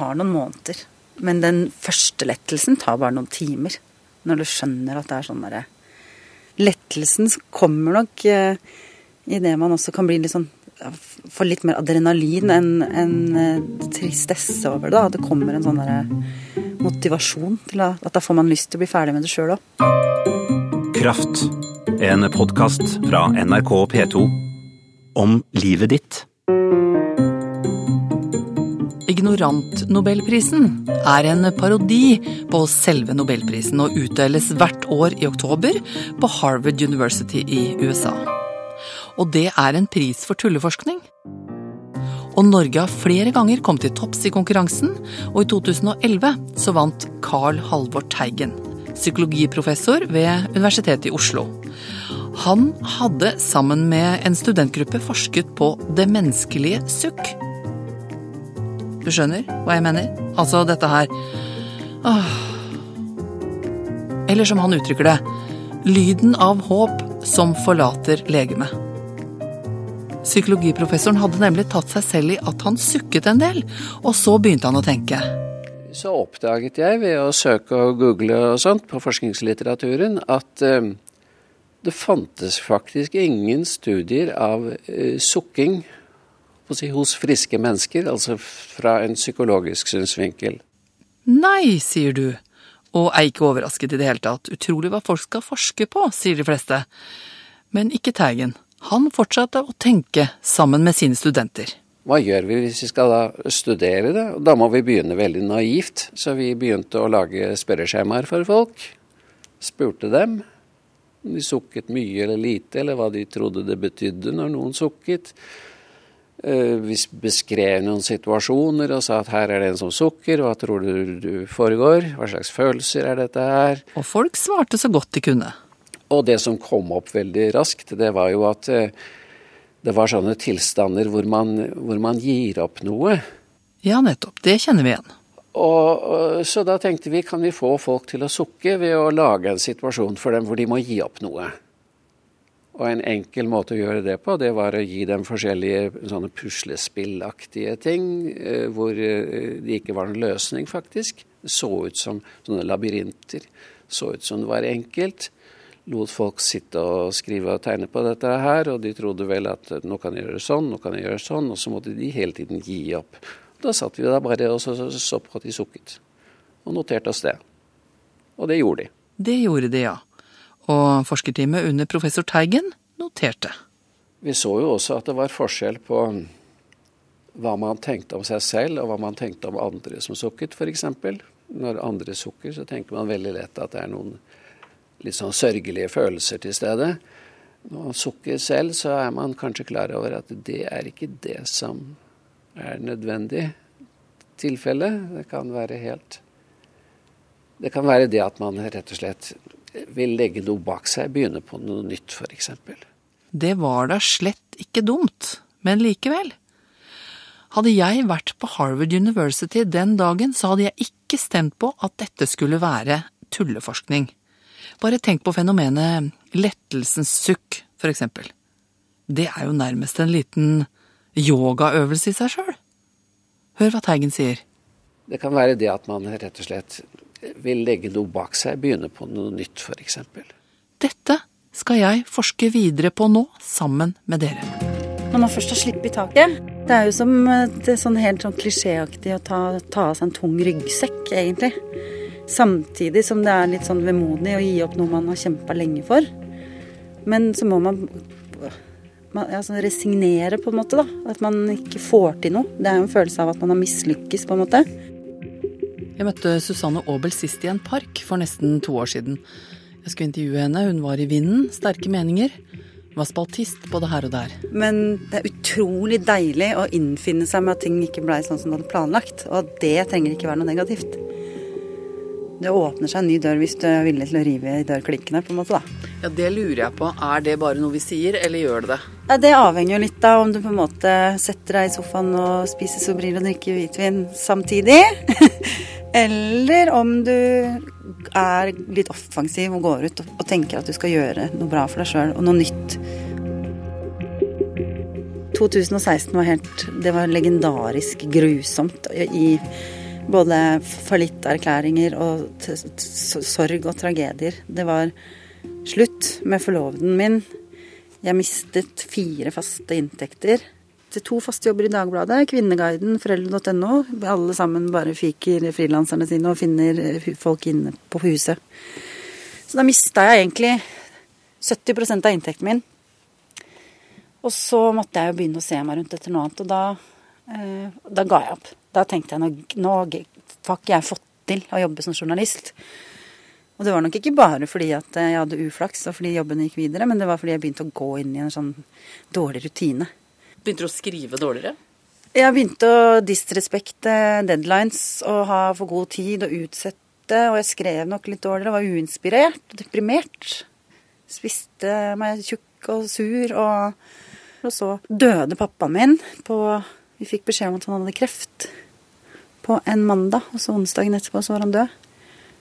tar noen måneder. Men den første lettelsen tar bare noen timer. Når du skjønner at det er sånn derre Lettelsen kommer nok eh, i det man også kan bli litt sånn Få litt mer adrenalin enn en, eh, tristesse over det. da, det kommer en sånn derre motivasjon til at, at da får man lyst til å bli ferdig med det sjøl òg. Kraft. En podkast fra NRK P2 om livet ditt. Ignorant-nobelprisen er en parodi på selve nobelprisen og utdeles hvert år i oktober på Harvard University i USA. Og det er en pris for tulleforskning. Og Norge har flere ganger kommet til topps i konkurransen, og i 2011 så vant Carl Halvor Teigen, psykologiprofessor ved Universitetet i Oslo. Han hadde sammen med en studentgruppe forsket på det menneskelige sukk. Du skjønner hva jeg mener? Altså dette her Åh. Eller som han uttrykker det, lyden av håp som forlater legemet. Psykologiprofessoren hadde nemlig tatt seg selv i at han sukket en del, og så begynte han å tenke. Så oppdaget jeg ved å søke og google og sånt på forskningslitteraturen at eh, det fantes faktisk ingen studier av eh, sukking si, hos friske mennesker, altså fra en psykologisk synsvinkel. Nei, sier du, og er ikke overrasket i det hele tatt. Utrolig hva folk skal forske på, sier de fleste. Men ikke Teigen. Han fortsatte å tenke sammen med sine studenter. Hva gjør vi hvis vi skal da studere det? Da må vi begynne veldig naivt. Så vi begynte å lage spørreskjemaer for folk. Spurte dem om de sukket mye eller lite, eller hva de trodde det betydde når noen sukket. Eh, vi beskrev noen situasjoner og sa at her er det en som sukker, hva tror du du foregår, hva slags følelser er dette her? Og folk svarte så godt de kunne. Og det som kom opp veldig raskt, det var jo at eh, det var sånne tilstander hvor man, hvor man gir opp noe. Ja, nettopp. Det kjenner vi igjen. Og, og, så da tenkte vi kan vi få folk til å sukke ved å lage en situasjon for dem hvor de må gi opp noe. Og en enkel måte å gjøre det på, det var å gi dem forskjellige sånne puslespillaktige ting, eh, hvor eh, det ikke var noen løsning, faktisk. Det så ut som sånne labyrinter. Så ut som det var enkelt lot folk sitte og skrive og tegne på dette her, og de trodde vel at nå kan jeg gjøre sånn, nå kan jeg gjøre sånn, og så måtte de hele tiden gi opp. Da satt vi der bare og så, så på at de sukket, og noterte oss det. Og det gjorde de. Det gjorde de, ja. Og forskerteamet under professor Teigen noterte. Vi så jo også at det var forskjell på hva man tenkte om seg selv, og hva man tenkte om andre som sukket, f.eks. Når andre sukker, så tenker man veldig lett at det er noen litt sånn sørgelige følelser til stede. Når man sukker selv, så er man kanskje klar over at det er ikke det som er nødvendig tilfelle. Det kan være helt Det kan være det at man rett og slett vil legge noe bak seg, begynne på noe nytt f.eks. Det var da slett ikke dumt, men likevel. Hadde jeg vært på Harvard University den dagen, så hadde jeg ikke stemt på at dette skulle være tulleforskning. Bare tenk på fenomenet lettelsens sukk, for eksempel. Det er jo nærmest en liten yogaøvelse i seg sjøl. Hør hva Teigen sier. Det kan være det at man rett og slett vil legge noe bak seg, begynne på noe nytt f.eks. Dette skal jeg forske videre på nå, sammen med dere. Når man først har sluppet taket Det er jo som det er sånn helt sånn klisjéaktig å ta, ta av seg en tung ryggsekk, egentlig. Samtidig som det er litt sånn vemodig å gi opp noe man har kjempa lenge for. Men så må man, man altså resignere, på en måte. da. At man ikke får til noe. Det er jo en følelse av at man har mislykkes, på en måte. Jeg møtte Susanne Aabel sist i en park for nesten to år siden. Jeg skulle intervjue henne, hun var i vinden, sterke meninger. Var spaltist både her og der. Men det er utrolig deilig å innfinne seg med at ting ikke blei sånn som du hadde planlagt. Og det trenger ikke være noe negativt. Det åpner seg en ny dør hvis du er villig til å rive i dørklinkene, på en måte, da. Ja, det lurer jeg på. Er det bare noe vi sier, eller gjør det det? Ja, det avhenger jo litt av om du på en måte setter deg i sofaen og spiser Sobril og drikker hvitvin samtidig. eller om du er litt offensiv og går ut og tenker at du skal gjøre noe bra for deg sjøl, og noe nytt. 2016 var helt Det var legendarisk grusomt i Både fallitterklæringer og sorg og tragedier. Det var slutt med forloveden min. Jeg mistet fire faste inntekter. Til to faste jobber i Dagbladet, Kvinneguiden, foreldre.no. Alle sammen bare fiker frilanserne sine og finner eh, folk inne på huset. Så da mista jeg egentlig 70% av inntekten min. Og så måtte jeg jo begynne å se meg rundt etter noe annet, og da, eh, da ga jeg opp. Da tenkte jeg nå, nå har ikke jeg fått til å jobbe som journalist. Og det var nok ikke bare fordi at jeg hadde uflaks og fordi jobben gikk videre, men det var fordi jeg begynte å gå inn i en sånn dårlig rutine. Begynte du å skrive dårligere? Jeg begynte å disrespekte deadlines og ha for god tid og utsette, og jeg skrev nok litt dårligere, var uinspirert og deprimert. Spiste meg tjukk og sur, og, og så døde pappaen min på Vi fikk beskjed om at han hadde kreft på en mandag, og så onsdagen etterpå så var han død.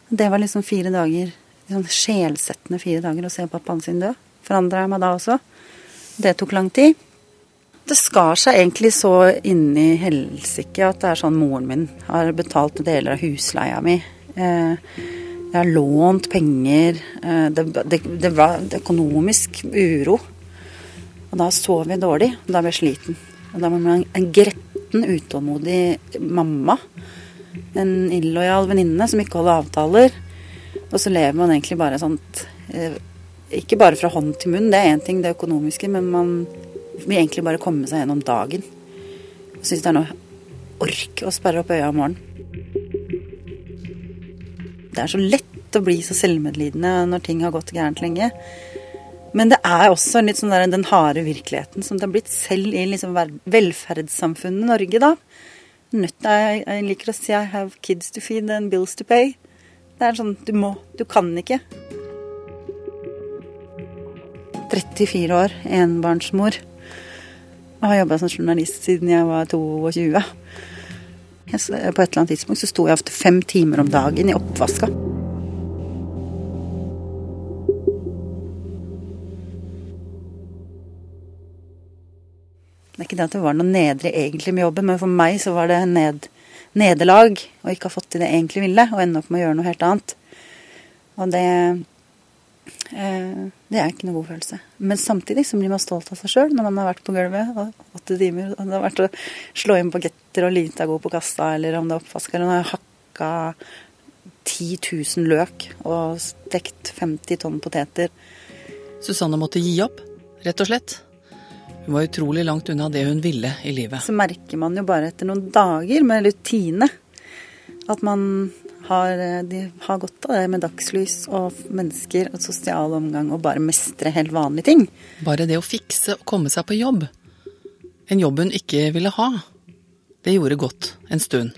Det var liksom fire dager, sånn sjelsettende fire dager å se pappaen sin dø. Forandra jeg meg da også. Det tok lang tid. Det skar seg egentlig så inni helsike at det er sånn moren min har betalt deler av husleia mi. Eh, Jeg har lånt penger. Eh, Det, det, det var økonomisk uro. Og da sov jeg dårlig. og Da ble jeg sliten. Og da var man en gretten, utålmodig mamma. En illojal venninne som ikke holder avtaler. Og så lever man egentlig bare sånt eh, Ikke bare fra hånd til munn, det er én ting, det økonomiske, men man vil egentlig bare komme seg gjennom dagen. Og syns det er noe ork å sperre opp øya om morgenen. Det er så lett å bli så selvmedlidende når ting har gått gærent lenge. Men det er også litt sånn der, den harde virkeligheten som det har blitt selv i liksom velferdssamfunnet Norge, da. Nødt jeg, jeg liker å si I have kids to feed and bills to pay. Det er sånn du må, du kan ikke. 34 år, enbarnsmor. Og har jobba som journalist siden jeg var 22. På et eller annet tidspunkt så sto jeg ofte fem timer om dagen i oppvaska. Ikke det at det var noe nedre egentlig med jobben, men for meg så var det ned, nederlag å ikke ha fått til det jeg egentlig ville, og ende opp med å gjøre noe helt annet. Og det eh, Det er ikke noe god følelse. Men samtidig så blir man stolt av seg sjøl når man har vært på gulvet og åtte timer. Og det har vært å slå inn bagetter og lita god på kassa, eller om det er oppvask, eller om jeg har hakka 10 000 løk og stekt 50 tonn poteter. Susanne måtte gi opp, rett og slett. Hun var utrolig langt unna det hun ville i livet. Så merker man jo bare etter noen dager med rutine at man har, de har godt av det med dagslys og mennesker og sosial omgang og bare mestre helt vanlige ting. Bare det å fikse og komme seg på jobb. En jobb hun ikke ville ha. Det gjorde godt en stund.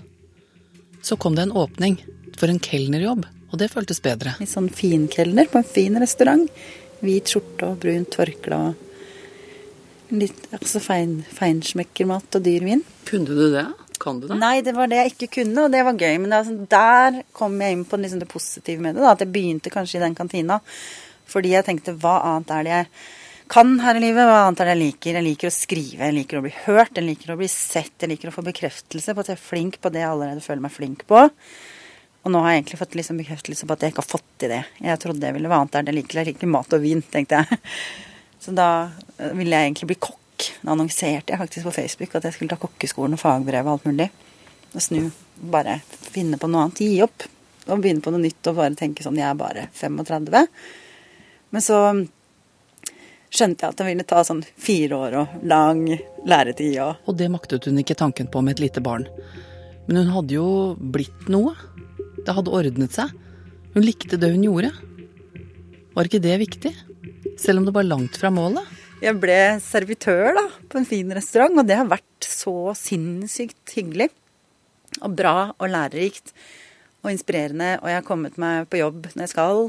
Så kom det en åpning for en kelnerjobb, og det føltes bedre. En sånn finkelner på en fin restaurant. Hvit skjorte og brunt tørkle og litt altså fein, feinschmeckermat og dyr vin. Kunne du det? Kan du det? Nei, det var det jeg ikke kunne, og det var gøy. Men det sånn, der kom jeg inn på liksom det positive med det. Da, at jeg begynte kanskje i den kantina. Fordi jeg tenkte hva annet er det jeg kan her i livet? Hva annet er det jeg liker? Jeg liker å skrive, jeg liker å bli hørt, jeg liker å bli sett, jeg liker å få bekreftelse på at jeg er flink på det jeg allerede føler meg flink på. Og nå har jeg egentlig fått liksom bekreftelse på at jeg ikke har fått til det. Jeg trodde det ville hva annet er det jeg liker. Jeg liker mat og vin, tenkte jeg. Så da eh, ville jeg egentlig bli kokk. Da annonserte jeg faktisk på Facebook at jeg skulle ta kokkeskolen og fagbrev og alt mulig. Og snu. Bare finne på noe annet. Gi opp. Og begynne på noe nytt og bare tenke sånn Jeg er bare 35. Men så skjønte jeg at det ville ta sånn fire år og lang læretid og Og det maktet hun ikke tanken på med et lite barn. Men hun hadde jo blitt noe. Det hadde ordnet seg. Hun likte det hun gjorde. Var ikke det viktig? Selv om det var langt fra målet? Jeg ble servitør da, på en fin restaurant, og det har vært så sinnssykt hyggelig. Og bra og lærerikt og inspirerende. Og jeg har kommet meg på jobb når jeg skal.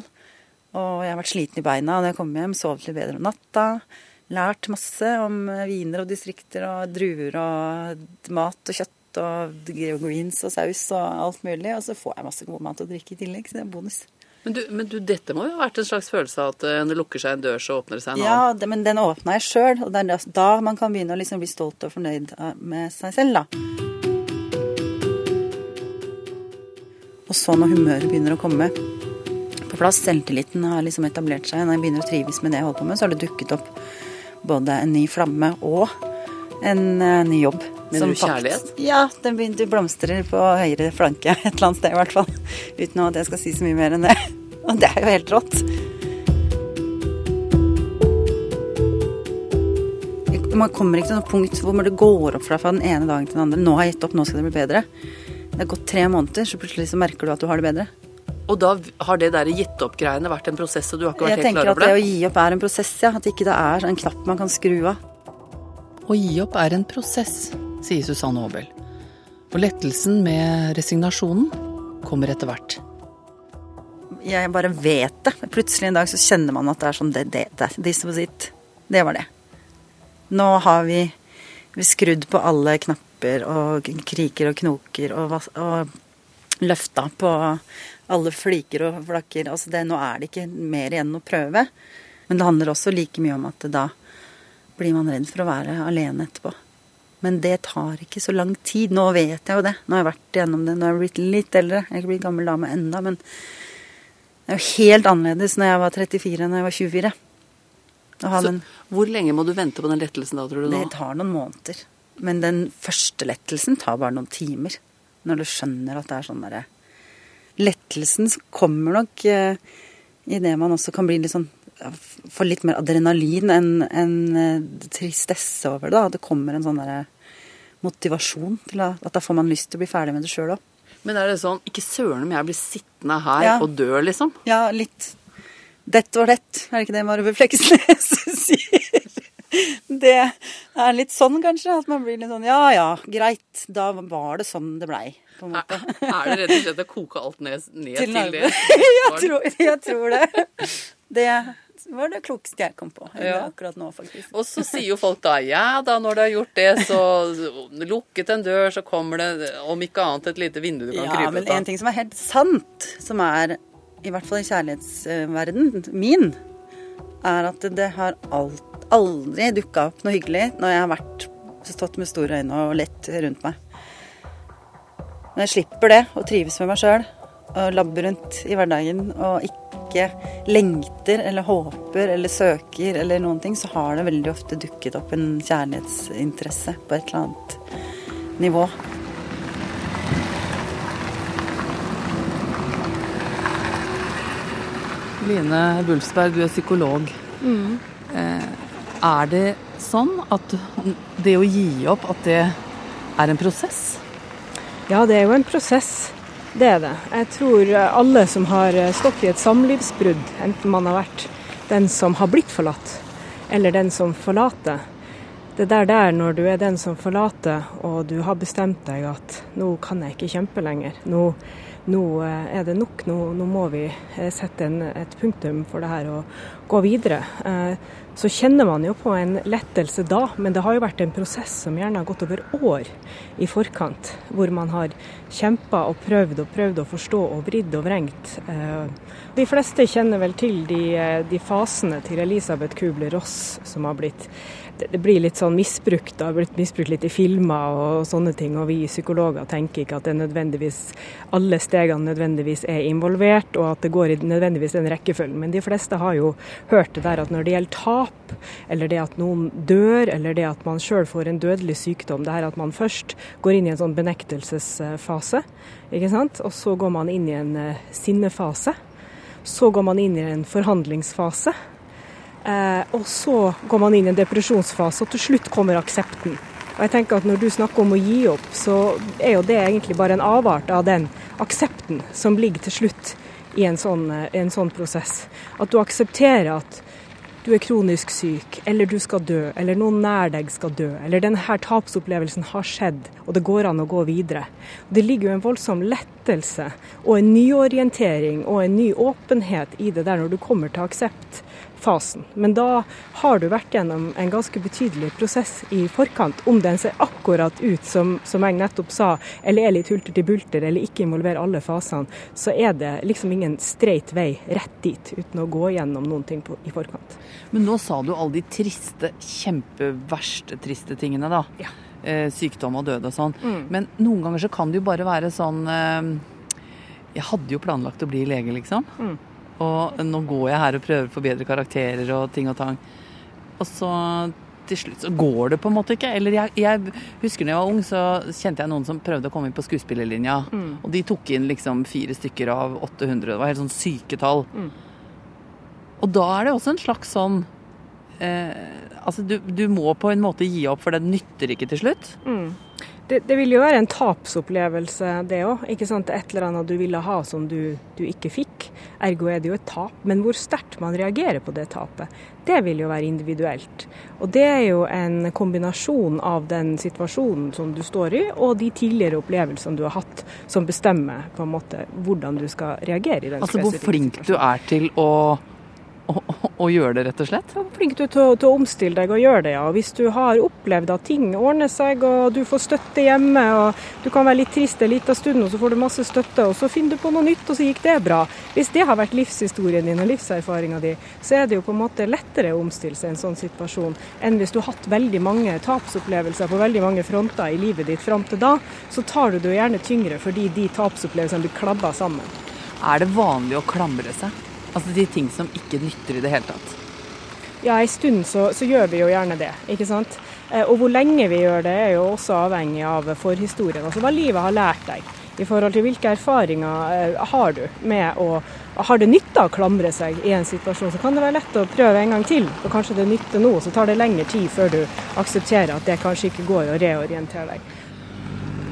Og jeg har vært sliten i beina når jeg kommer hjem, sovet litt bedre om natta. Lært masse om viner og distrikter og druer og mat og kjøtt og greens og saus og alt mulig. Og så får jeg masse god mat og drikke i tillegg, så det er bonus. Men, du, men du, dette må jo ha vært en slags følelse av at eh, når det lukker seg en dør, så åpner det seg en annen? Ja, det, men den åpna jeg sjøl, og det er da- man kan begynne å liksom bli stolt og fornøyd eh, med seg selv, da. Og så når humøret begynner å komme på plass, selvtilliten har liksom etablert seg, når jeg begynner å trives med det jeg holder på med, så har det dukket opp både en ny flamme og en uh, ny jobb. Mener du kjærlighet? Ja, den begynte å blomstre på høyre flanke et eller annet sted i hvert fall. Uten at jeg skal si så mye mer enn det. Og det er jo helt rått. Man kommer ikke til noe punkt hvor det går opp fra den ene dagen til den andre. Nå har jeg gitt opp, nå skal det bli bedre. Det har gått tre måneder, så plutselig så merker du at du har det bedre. Og da har det der gitt opp-greiene vært en prosess, og du har ikke vært jeg helt klar over det? Jeg tenker at det det? å gi opp er en prosess, ja. At ikke det er en knapp man kan skru av. Å gi opp er en prosess, sier Susanne Aabel. Og lettelsen med resignasjonen kommer etter hvert. Jeg bare vet det. Plutselig en dag så kjenner man at det er sånn det, det, det, This was it. Det var det. Nå har vi, vi skrudd på alle knapper og kriker og knoker og, og løfta på alle fliker og flakker. Altså det, nå er det ikke mer igjen å prøve. Men det handler også like mye om at da blir man redd for å være alene etterpå. Men det tar ikke så lang tid. Nå vet jeg jo det. Nå har jeg vært igjennom det. Nå har jeg blitt litt eldre. Jeg er ikke blitt gammel dame enda, men det er jo helt annerledes når jeg var 34 enn når jeg var 24. Å ha Så den, hvor lenge må du vente på den lettelsen da, tror du nå? det tar noen måneder. Men den første lettelsen tar bare noen timer. Når du skjønner at det er sånn derre Lettelsen kommer nok eh, i det man også kan bli litt sånn ja, Få litt mer adrenalin enn enn, eh, tristesse over det. da. Det kommer en sånn derre motivasjon til at, at da får man lyst til å bli ferdig med det sjøl òg. Men er det sånn Ikke søren om jeg blir sittende her Ja. og dø, liksom? Ja, litt. Dett var dett, er det ikke det Marve Fleksnes sier? Det er litt sånn, kanskje. At man blir litt sånn ja ja, greit. Da var det sånn det blei. På en måte. Er det rett og slett å koke alt ned, ned Til til, det? jeg, tror, jeg tror det. Det var det klokeste jeg kom på Ja. akkurat nå, faktisk. Og så sier jo folk da ja da, når du har gjort det, så lukket en dør, så kommer det om ikke annet et lite vindu du kan Ja, krype ut av. Ja, men en ting som er helt sant, som er i hvert fall i kjærlighetsverden min, er at det har alt, aldri dukka opp noe hyggelig når jeg har vært, stått med store øyne og lett rundt meg. Når jeg slipper det og trives med meg sjøl og labber rundt i hverdagen og ikke lengter eller håper eller søker eller noen ting, så har det veldig ofte dukket opp en kjærlighetsinteresse på et eller annet nivå. Line Bulsberg, du er psykolog. Mm. er det sånn at det å gi opp, at det er en prosess? Ja, det er jo en prosess. Det er det. Jeg tror alle som har stått i et samlivsbrudd, enten man har vært den som har blitt forlatt, eller den som forlater, det der der når du er den som forlater, og du har bestemt deg at nå kan jeg ikke kjempe lenger, nå, nå eh, er det nok, nå, nå må vi eh, sette en, et punktum for det her og gå videre. Eh, Så kjenner man jo på en lettelse da, men det har jo vært en prosess som gjerne har gått over år i forkant, hvor man har kjempa og prøvd og prøvd å forstå og vridd og vrengt. Eh, De fleste kjenner vel til de, eh, de fasene til Elisabeth Kubler-Ross som har blitt det blir litt sånn misbrukt, det har blitt misbrukt litt i filmer og sånne ting. Og vi psykologer tenker ikke at det nødvendigvis, alle stegene nødvendigvis er involvert, og at det går i nødvendigvis den rekkefølgen. Men de fleste har jo hørt det der at når det gjelder tap, eller det at noen dør, eller det at man sjøl får en dødelig sykdom, det her at man først går inn i en sånn benektelsesfase, ikke sant, og så går man inn i en eh, sinnefase. Så går man inn i en forhandlingsfase. Eh, og så går man inn i en depresjonsfase, og til slutt kommer aksepten. Og jeg tenker at Når du snakker om å gi opp, så er jo det egentlig bare en avart av den aksepten som ligger til slutt i en sånn, eh, en sånn prosess. At du aksepterer at du er kronisk syk, eller du skal dø, eller noen nær deg skal dø, eller denne tapsopplevelsen har skjedd, og det går an å gå videre. Det ligger jo en voldsom lettelse og en nyorientering og en ny åpenhet i det der når du kommer til akseptfasen. Men da har du vært gjennom en ganske betydelig prosess i forkant. Om den ser akkurat ut som, som jeg nettopp sa, eller er litt hulter til bulter, eller ikke involverer alle fasene, så er det liksom ingen streit vei rett dit uten å gå gjennom noen ting på, i forkant. Men nå sa du alle de triste, kjempeverste triste tingene, da. Ja. Eh, sykdom og død og sånn. Mm. Men noen ganger så kan det jo bare være sånn eh, Jeg hadde jo planlagt å bli lege, liksom. Mm. Og nå går jeg her og prøver å forbedre karakterer og ting og tang. Og så til slutt så går det på en måte ikke. Eller jeg, jeg husker da jeg var ung, så kjente jeg noen som prøvde å komme inn på skuespillerlinja. Mm. Og de tok inn liksom fire stykker av 800. Det var helt sånn syke tall. Mm. Og da er det også en slags sånn Altså, du, du må på en måte gi opp, for det nytter ikke til slutt. Mm. Det, det vil jo være en tapsopplevelse, det òg. Et eller annet du ville ha som du, du, ikke fikk. Ergo er det jo et tap. Men hvor sterkt man reagerer på det tapet, det vil jo være individuelt. Og det er jo en kombinasjon av den situasjonen som du står i, og de tidligere opplevelsene du har hatt, som bestemmer på en måte hvordan du skal reagere i den altså. Altså hvor flink du er til å å, å, gjøre det, rett og slett? Ja, flink du til, til, å omstille deg og gjøre det, ja. Hvis du har opplevd at ting ordner seg, og du får støtte hjemme, og du kan være litt trist en liten stund, og så får du masse støtte, og så finner du på noe nytt, og så gikk det bra. Hvis det har vært livshistorien din og livserfaringa di, så er det jo på en måte lettere å omstille seg i en sånn situasjon enn hvis du har hatt veldig mange tapsopplevelser på veldig mange fronter i livet ditt fram til da. Så tar du det jo gjerne tyngre fordi de tapsopplevelsene blir klabba sammen. Er det vanlig å klamre seg? Altså de ting som ikke nytter i det hele tatt. Ja, en stund så, så, gjør vi jo gjerne det, ikke sant. Eh, og hvor lenge vi gjør det er jo også avhengig av forhistorien. Altså hva livet har lært deg i forhold til hvilke erfaringer eh, har du med å Har det nytta å klamre seg i en situasjon, så kan det være lett å prøve en gang til. Og kanskje det nytter nå, så tar det lengre tid før du aksepterer at det kanskje ikke går å reorientere deg.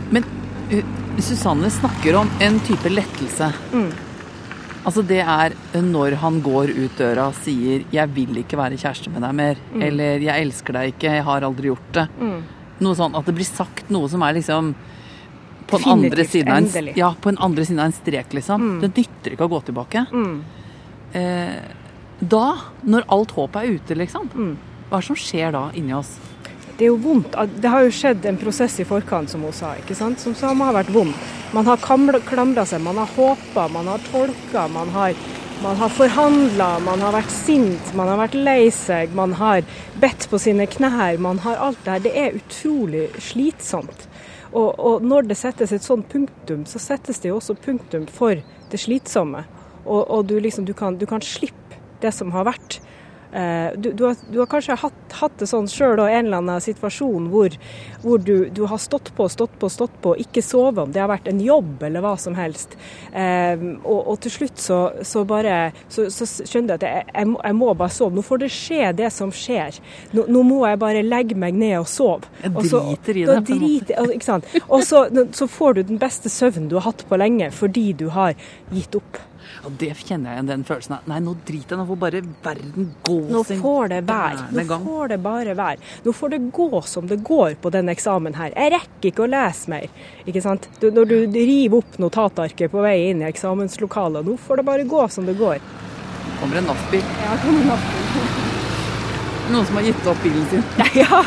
Men uh, Susanne snakker om en type lettelse. Mm. Altså det er når han går ut døra og sier 'jeg vil ikke være kjæreste med deg mer', mm. eller 'jeg elsker deg ikke, jeg har aldri gjort det'. Mm. Noe sånn at det blir sagt noe som er liksom på den andre siden en, ja, på den andre siden av en strek, liksom. Mm. Det nytter ikke å gå tilbake. Mm. Eh, da, når alt håp er ute, liksom, mm. hva er det som skjer da inni oss? Det er jo vondt. Det har jo skjedd en prosess i forkant, som hun sa, ikke sant? som, som har vært vond. Man har klamra seg, man har håpa, man har tolka, man har, man har forhandla, man har vært sint, man har vært lei seg, man har bedt på sine knær. Man har alt det her. Det er utrolig slitsomt. Og, og, når det settes et sånt punktum, så settes det jo også punktum for det slitsomme. Og, og du, liksom, du, kan, du kan slippe det som har vært. Eh, du, du, har, du, har, kanskje hatt, hatt det sånn sjøl og en eller annen situasjon hvor, hvor du, du, har stått på, stått på, stått på, ikke sovet om det har vært en jobb eller hva som helst. Um, og, og, til slutt så, så bare så, så, skjønner du at jeg, jeg, må, jeg, må, bare sove. Nå får det skje det som skjer. Nå, nå må jeg bare legge meg ned og sove. Jeg driter i det. Driter, altså, ikke sant? Og så, så får du den beste søvnen du har hatt på lenge fordi du har gitt opp. Og det kjenner jeg igjen, den følelsen av Nei, nå driter jeg, nå får bare verden gå Nå får det være. Nå får det bare være. Nå får det gå som det går på denne eksamen her. Jeg rekker ikke å lese mer. Ikke sant? Du, når du river opp notatarket på vei inn i eksamenslokalet, nå får det bare gå som det går. Kommer en NAF-bil. Ja, kommer en NAF-bil. Noen som har gitt opp bilen sin. ja.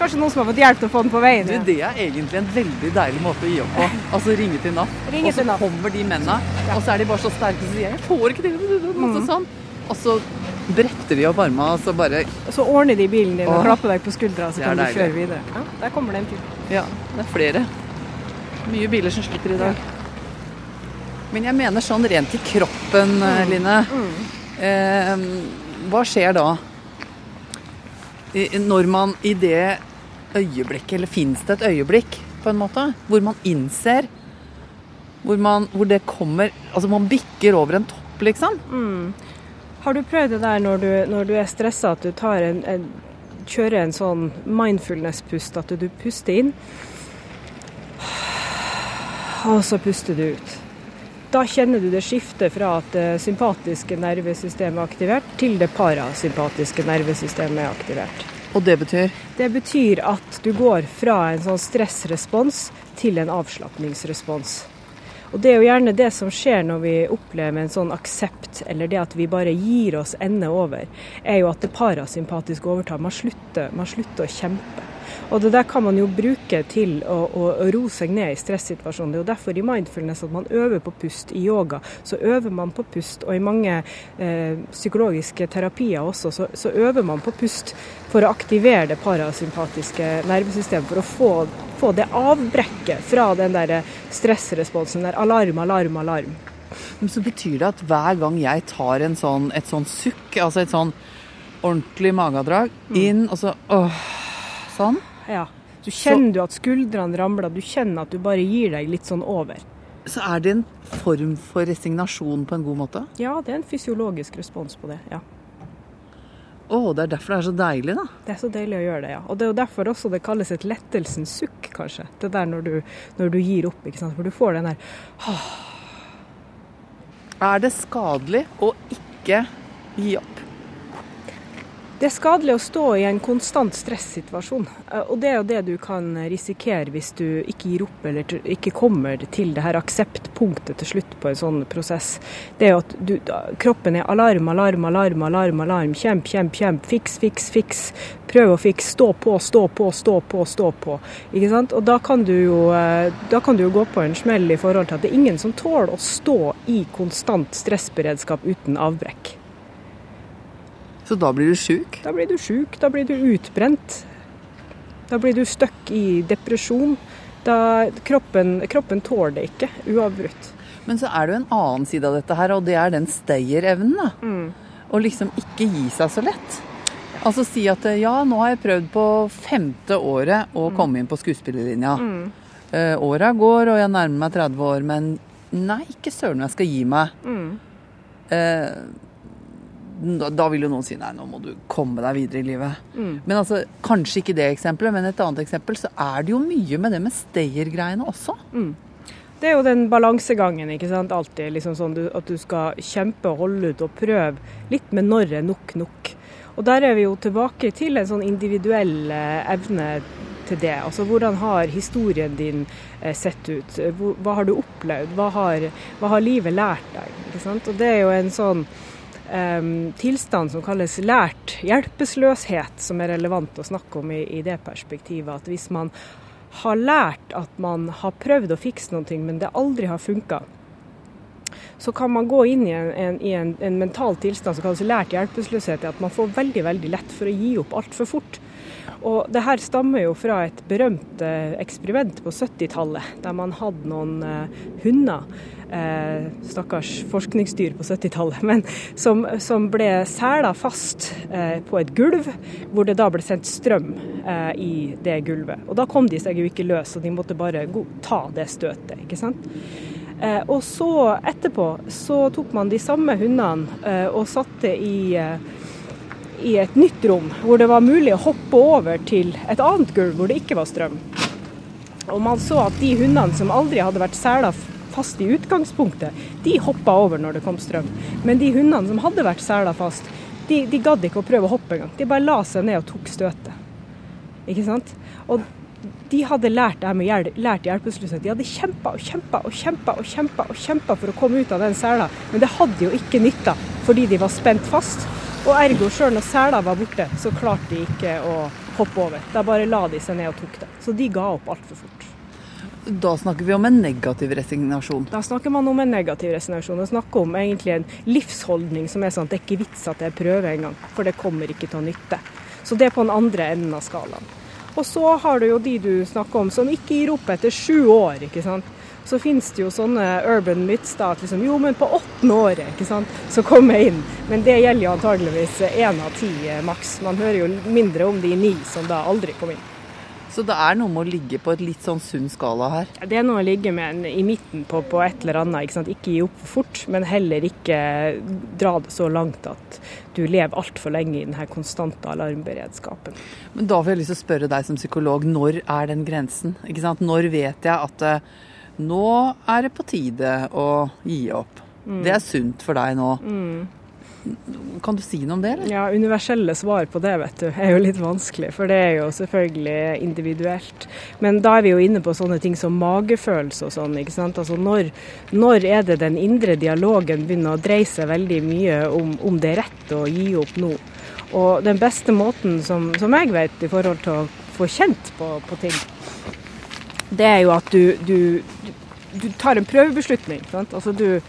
Kanskje noen som har fått hjelp til å få den på veien. Du, det er egentlig en veldig deilig måte å gi opp på. Altså ringe til NAF, og så kommer de mennene, og så er de bare så sterke og sier 'jeg får ikke til', masse mm. sånn. Og så bretter de opp armene, og så bare Så ordner de bilen din og klapper deg på skuldra, så kan du kjøre videre. Ja, der kommer det en til. Ja, det er flere. Mye biler som sliter i dag. Men jeg mener sånn rent i kroppen, mm. Line. Mm. Eh, hva skjer da? Når man i det øyeblikket, eller fins det et øyeblikk, på en måte, hvor man innser hvor, man, hvor det kommer Altså man bikker over en topp, liksom. Mm. Har du prøvd det der når du, når du er stressa, at du en, en, kjører en sånn mindfulness-pust, at du puster inn, og så puster du ut. Da kjenner du det skiftet fra at det sympatiske nervesystemet er aktivert, til det parasympatiske nervesystemet er aktivert. Og det betyr? Det betyr at du går fra en sånn stressrespons til en avslapningsrespons. Og Det er jo gjerne det som skjer når vi opplever en sånn aksept, eller det at vi bare gir oss ende over, er jo at det parasympatiske overtar. Man slutter, man slutter å kjempe. Og det der kan man jo bruke til å, å, å ro seg ned i stressituasjoner. Det er jo derfor i mindfulness at man øver på pust. I yoga så øver man på pust, og i mange eh, psykologiske terapier også så, så, øver man på pust for å aktivere det parasympatiske nervesystemet. For å få, få det avbrekket fra den der stressresponsen der alarm, alarm, alarm. Men så betyr det at hver gang jeg tar sånn, et sånn sukk, altså et sånn ordentlig magedrag, mm. inn og så åh, sånn Ja. Så kjenner du at skuldrene ramler, du kjenner at du bare gir deg litt sånn over. Så er det en form for resignasjon på en god måte? Ja, det er en fysiologisk respons på det. ja. Å, oh, det er derfor det er så deilig, da. Det er så deilig å gjøre det, ja. Og det er jo derfor også det kalles et lettelsens sukk, kanskje. Det der når du, når du gir opp, ikke sant. For du får den der er det skadelig å ikke gi opp? Det er skadelig å stå i en konstant stressituasjon. Eh, og det er jo det du kan risikere hvis du ikke gir opp eller ikke kommer til det her akseptpunktet til slutt på en sånn prosess. Det er jo at du, kroppen er alarm, alarm, alarm, alarm, alarm. Kjemp, kjemp, kjemp. Fiks, fiks, fiks. Prøv å fikse. Stå på, stå på, stå på, stå på. Ikke sant? Og da kan du jo, eh, da kan du jo gå på en smell i forhold til at det er ingen som tåler å stå i konstant stressberedskap uten avbrekk. Så da blir du sjuk? Da blir du sjuk. Da blir du utbrent. Da blir du stuck i depresjon. Da kroppen, kroppen tåler det ikke uavbrutt. Men så er det jo en annen side av dette her, og det er den stayerevnen. da. Mm. Å liksom ikke gi seg så lett. Altså si at ja, nå har jeg prøvd på femte året å mm. komme inn på skuespillerlinja. Mm. Eh, åra går, og jeg nærmer meg 30 år, men nei, ikke søren jeg skal gi meg. Mm. Uh, da vil jo noen si nei, nå må du komme deg videre i livet. Mm. Men altså, kanskje ikke det eksempelet, men et annet eksempel, så er det jo mye med det med stayer-greiene også. Mm. Det er jo den balansegangen, ikke sant. Alltid liksom sånn at du skal kjempe og holde ut og prøve litt med når er nok nok. Og der er vi jo tilbake til en sånn individuell evne til det. Altså hvordan har historien din eh, sett ut? Hva har du opplevd? Hva har, hva har livet lært deg? Ikke sant? Og det er jo en sånn tilstand som kalles lært hjelpeløshet, som er relevant å snakke om i, i, det perspektivet. At hvis man har lært at man har prøvd å fikse noe, men det aldri har funka, så kan man gå inn i en, en, i en, en mental tilstand som kalles lært hjelpeløshet, at man får veldig veldig lett for å gi opp altfor fort. Og det her stammer jo fra et berømt eh, eksperiment på 70-tallet, der man hadde noen uh, hunder eh, stakkars forskningsdyr på 70-tallet, men som, som, ble sela fast eh, på et gulv, hvor det da ble sendt strøm eh, i det gulvet. Og da kom de seg jo ikke løs, og de måtte bare ta det støtet, ikke sant. Eh, og så etterpå så tok man de samme hundene eh, og satte i eh, i et nytt rom, hvor det var mulig å hoppe over til et annet gulv hvor det ikke var strøm. Og man så at de hundene som aldri hadde vært sela fast i utgangspunktet, de hoppa over når det kom strøm. Men de hundene som hadde vært sela fast, de, de gadd ikke å prøve å hoppe engang. De bare la seg ned og tok støtet. Ikke sant? Og de hadde lært det her med lært hjelpeløshet. De hadde kjempa og kjempa og kjempa og kjempa og for å komme ut av den sela, men det hadde jo ikke nytta fordi de var spent fast. Og ergo, sjøl når sela var borte, så klarte de ikke å hoppe over. Da bare la de seg ned og tok det. Så de ga opp altfor fort. Da snakker vi om en negativ resignasjon? Da snakker man om en negativ resignasjon. Og snakker om egentlig en livsholdning som er sånn at det er ikke vits at jeg prøver engang, for det kommer ikke til å nytte. Så det er på den andre enden av skalaen. Og så har du jo de du snakker om som ikke gir opp etter sju år, ikke sant. Så finnes det jo sånne urban myths da, at liksom, jo, men på åttende året ikke sant, så kommer jeg inn. Men det gjelder jo antageligvis én av ti eh, maks. Man hører jo mindre om de ni som da aldri kom inn. Så det er noe med å ligge på et litt sånn sunn skala her? Det er noe å ligge med i midten på, på, et eller annet. Ikke, sant? ikke gi opp for fort, men heller ikke dra det så langt at du lever altfor lenge i denne konstante alarmberedskapen. Men Da får jeg lyst til å spørre deg som psykolog, når er den grensen? Når vet jeg at uh, nå er det på tide å gi opp? Mm. Det er sunt for deg nå. Mm. Kan du si noe om det? Eller? Ja, Universelle svar på det vet du, er jo litt vanskelig, for det er jo selvfølgelig individuelt. Men da er vi jo inne på sånne ting som magefølelse og sånn. ikke sant? Altså når, når, er det den indre dialogen begynner å dreie seg veldig mye om, om det er rett å gi opp nå? Og den beste måten som, som jeg vet i forhold til å få kjent på, på ting, det er jo at du, du, du, tar en prøvebeslutning. Sant? Altså du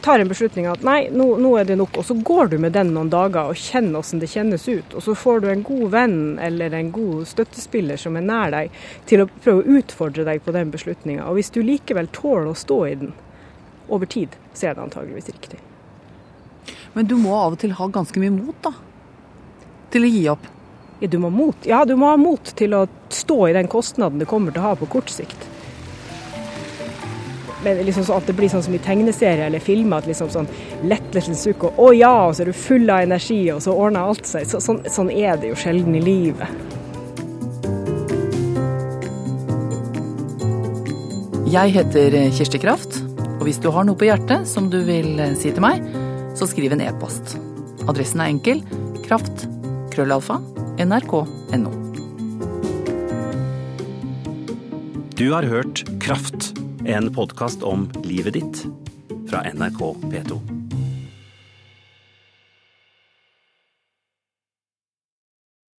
tar en beslutning at nei, nå, nå, er det nok, og så går du med den noen dager og kjenner hvordan det kjennes ut. Og så får du en god venn eller en god støttespiller som er nær deg, til å prøve å utfordre deg på den beslutninga. Og hvis du likevel tåler å stå i den over tid, så er det antageligvis riktig. Men du må av og til ha ganske mye mot, da? Til å gi opp? Ja, du må, mot. Ja, du må ha mot til å stå i den kostnaden det kommer til å ha på kort sikt. Men liksom sånn at det blir sånn som i tegneserier eller filmer, at liksom sånn lettelsens uke, og å ja, og så er du full av energi, og så ordner alt seg. Så, sånn, sånn er det jo sjelden i livet. Jeg heter Kirsti Kraft, og hvis du har noe på hjertet som du vil si til meg, så skriv en e-post. Adressen er enkel kraft krøllalfa nrk.no. Du har hørt Kraft, en podkast om livet ditt fra NRK P2.